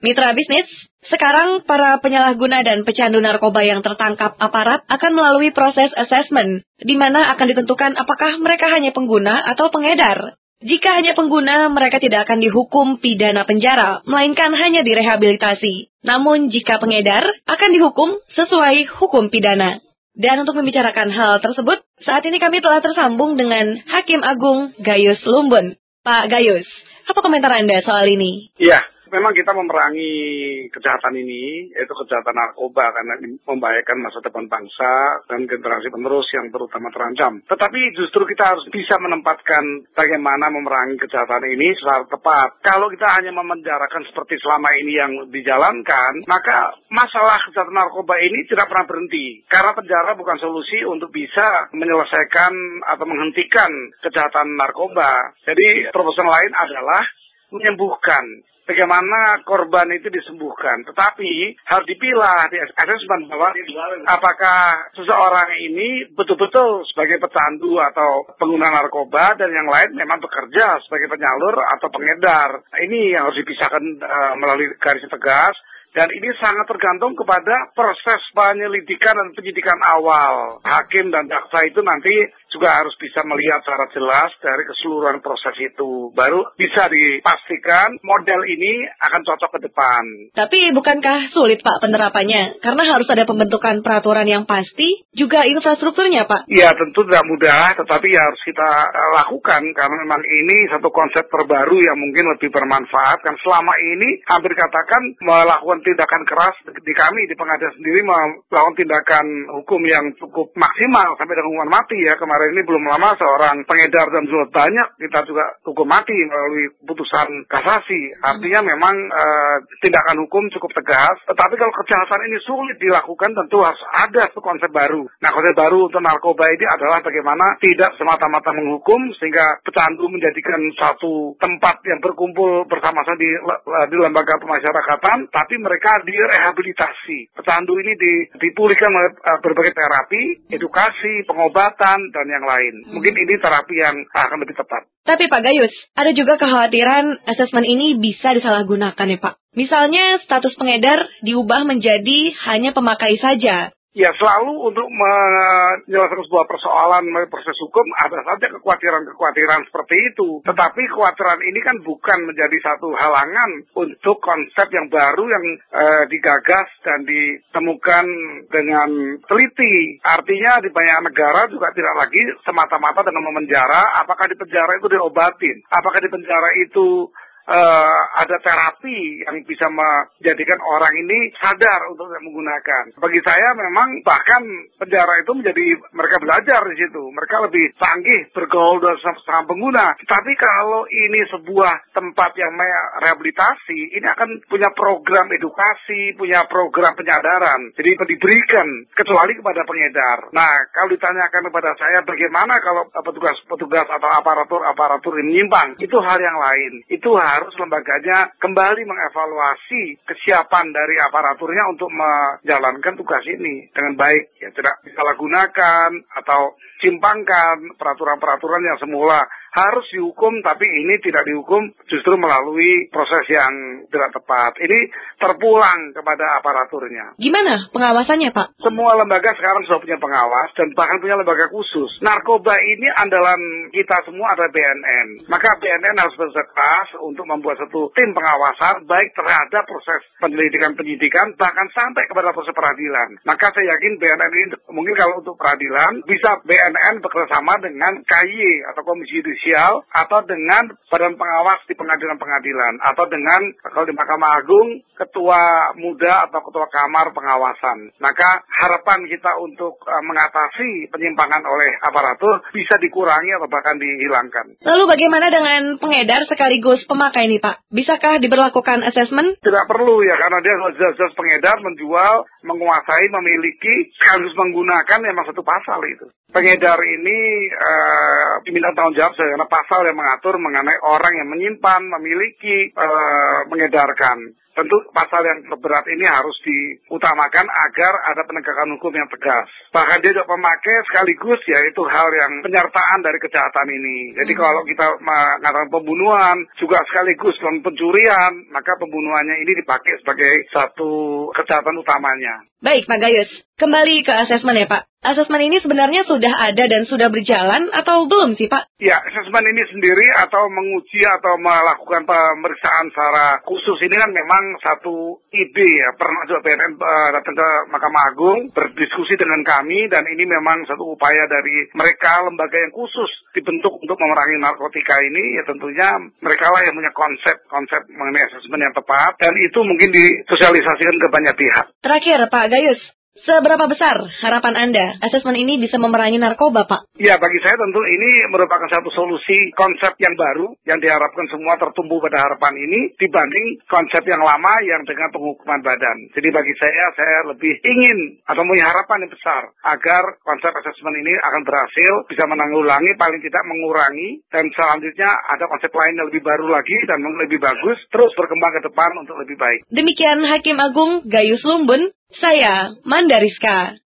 Mitra bisnis, sekarang para penyalahguna dan pecandu narkoba yang tertangkap aparat akan melalui proses assessment, di mana akan ditentukan apakah mereka hanya pengguna atau pengedar. Jika hanya pengguna, mereka tidak akan dihukum pidana penjara, melainkan hanya direhabilitasi. Namun jika pengedar, akan dihukum sesuai hukum pidana. Dan untuk membicarakan hal tersebut, saat ini kami telah tersambung dengan Hakim Agung Gayus Lumbun. Pak Gayus, apa komentar Anda soal ini? Iya, memang kita memerangi kejahatan ini, yaitu kejahatan narkoba karena membahayakan masa depan bangsa dan generasi penerus yang terutama terancam. Tetapi justru kita harus bisa menempatkan bagaimana memerangi kejahatan ini secara tepat. Kalau kita hanya memenjarakan seperti selama ini yang dijalankan, maka masalah kejahatan narkoba ini tidak pernah berhenti. Karena penjara bukan solusi untuk bisa menyelesaikan atau menghentikan kejahatan narkoba. Jadi terobosan lain adalah menyembuhkan bagaimana korban itu disembuhkan. Tetapi harus dipilah di asesmen bahwa apakah seseorang ini betul-betul sebagai pecandu atau pengguna narkoba dan yang lain memang bekerja sebagai penyalur atau pengedar. Ini yang harus dipisahkan uh, melalui garis tegas dan ini sangat tergantung kepada proses penyelidikan dan penyidikan awal. Hakim dan jaksa itu nanti juga harus bisa melihat secara jelas dari keseluruhan proses itu. Baru bisa dipastikan model ini akan cocok ke depan. Tapi bukankah sulit Pak penerapannya? Karena harus ada pembentukan peraturan yang pasti, juga infrastrukturnya Pak. Iya tentu tidak mudah, tetapi ya harus kita lakukan karena memang ini satu konsep terbaru yang mungkin lebih bermanfaat. Kan selama ini hampir katakan melakukan tindakan keras di kami di pengadilan sendiri melakukan tindakan hukum yang cukup maksimal sampai dengan hukuman mati ya kemarin ini belum lama seorang pengedar dan jual banyak kita juga hukum mati melalui putusan kasasi. Artinya memang e, tindakan hukum cukup tegas tetapi kalau kejahatan ini sulit dilakukan tentu harus ada konsep baru. Nah konsep baru untuk narkoba ini adalah bagaimana tidak semata-mata menghukum sehingga pecandu menjadikan satu tempat yang berkumpul bersama-sama di, di lembaga pemasyarakatan tapi mereka direhabilitasi. Pecandu ini dipulihkan oleh uh, berbagai terapi, edukasi, pengobatan, dan yang lain. Mungkin ini terapi yang akan lebih tepat. Tapi Pak Gayus, ada juga kekhawatiran asesmen ini bisa disalahgunakan ya Pak. Misalnya status pengedar diubah menjadi hanya pemakai saja. Ya selalu untuk menyelesaikan sebuah persoalan proses hukum ada saja kekhawatiran-kekhawatiran seperti itu. Tetapi kekhawatiran ini kan bukan menjadi satu halangan untuk konsep yang baru yang eh, digagas dan ditemukan dengan teliti. Artinya di banyak negara juga tidak lagi semata-mata dengan memenjara. Apakah di penjara itu diobatin? Apakah di penjara itu uh, ada terapi yang bisa menjadikan orang ini sadar untuk menggunakan. Bagi saya memang bahkan penjara itu menjadi mereka belajar di situ. Mereka lebih canggih bergaul dengan sama pengguna. Tapi kalau ini sebuah tempat yang rehabilitasi, ini akan punya program edukasi, punya program penyadaran. Jadi diberikan kecuali kepada pengedar. Nah, kalau ditanyakan kepada saya bagaimana kalau petugas-petugas atau aparatur-aparatur ini menyimpang, itu hal yang lain. Itu hal harus lembaganya kembali mengevaluasi kesiapan dari aparaturnya untuk menjalankan tugas ini dengan baik. Ya tidak disalahgunakan atau simpangkan peraturan-peraturan yang semula harus dihukum tapi ini tidak dihukum justru melalui proses yang tidak tepat. Ini terpulang kepada aparaturnya. Gimana pengawasannya Pak? Semua lembaga sekarang sudah punya pengawas dan bahkan punya lembaga khusus. Narkoba ini andalan kita semua adalah BNN. Maka BNN harus bersekeras untuk membuat satu tim pengawasan baik terhadap proses penyelidikan-penyidikan bahkan sampai kepada proses peradilan. Maka saya yakin BNN ini mungkin kalau untuk peradilan bisa BNN bekerjasama dengan KY atau Komisi Yudisial judisial atau dengan badan pengawas di pengadilan-pengadilan atau dengan kalau di Mahkamah Agung ketua muda atau ketua kamar pengawasan. Maka harapan kita untuk uh, mengatasi penyimpangan oleh aparatur bisa dikurangi atau bahkan dihilangkan. Lalu bagaimana dengan pengedar sekaligus pemakai ini Pak? Bisakah diberlakukan asesmen? Tidak perlu ya karena dia jelas-jelas pengedar menjual, menguasai, memiliki sekaligus menggunakan memang satu pasal itu. Pengedar ini uh, diminta tanggung jawab karena pasal yang mengatur mengenai orang yang menyimpan, memiliki, uh, mengedarkan. Tentu pasal yang terberat ini harus diutamakan agar ada penegakan hukum yang tegas. Bahkan dia juga pemakai sekaligus ya itu hal yang penyertaan dari kejahatan ini. Jadi hmm. kalau kita mengatakan pembunuhan juga sekaligus pencurian, maka pembunuhannya ini dipakai sebagai satu kejahatan utamanya. Baik Pak Gayus, kembali ke asesmen ya Pak. Asesmen ini sebenarnya sudah ada dan sudah berjalan atau belum sih Pak? Ya, asesmen ini sendiri atau menguji atau melakukan pemeriksaan secara khusus ini kan memang satu ide ya. Pernah juga BNN uh, eh, datang ke Mahkamah Agung berdiskusi dengan kami dan ini memang satu upaya dari mereka lembaga yang khusus dibentuk untuk memerangi narkotika ini ya tentunya mereka lah yang punya konsep-konsep mengenai asesmen yang tepat dan itu mungkin disosialisasikan ke banyak pihak. Terakhir Pak Gayus, Seberapa besar harapan Anda asesmen ini bisa memerangi narkoba, Pak? Ya, bagi saya tentu ini merupakan satu solusi konsep yang baru yang diharapkan semua tertumbuh pada harapan ini dibanding konsep yang lama yang dengan penghukuman badan. Jadi bagi saya, saya lebih ingin atau punya harapan yang besar agar konsep asesmen ini akan berhasil, bisa menanggulangi, paling tidak mengurangi, dan selanjutnya ada konsep lain yang lebih baru lagi dan lebih bagus, terus berkembang ke depan untuk lebih baik. Demikian Hakim Agung Gayus Lumbun, saya Mandariska.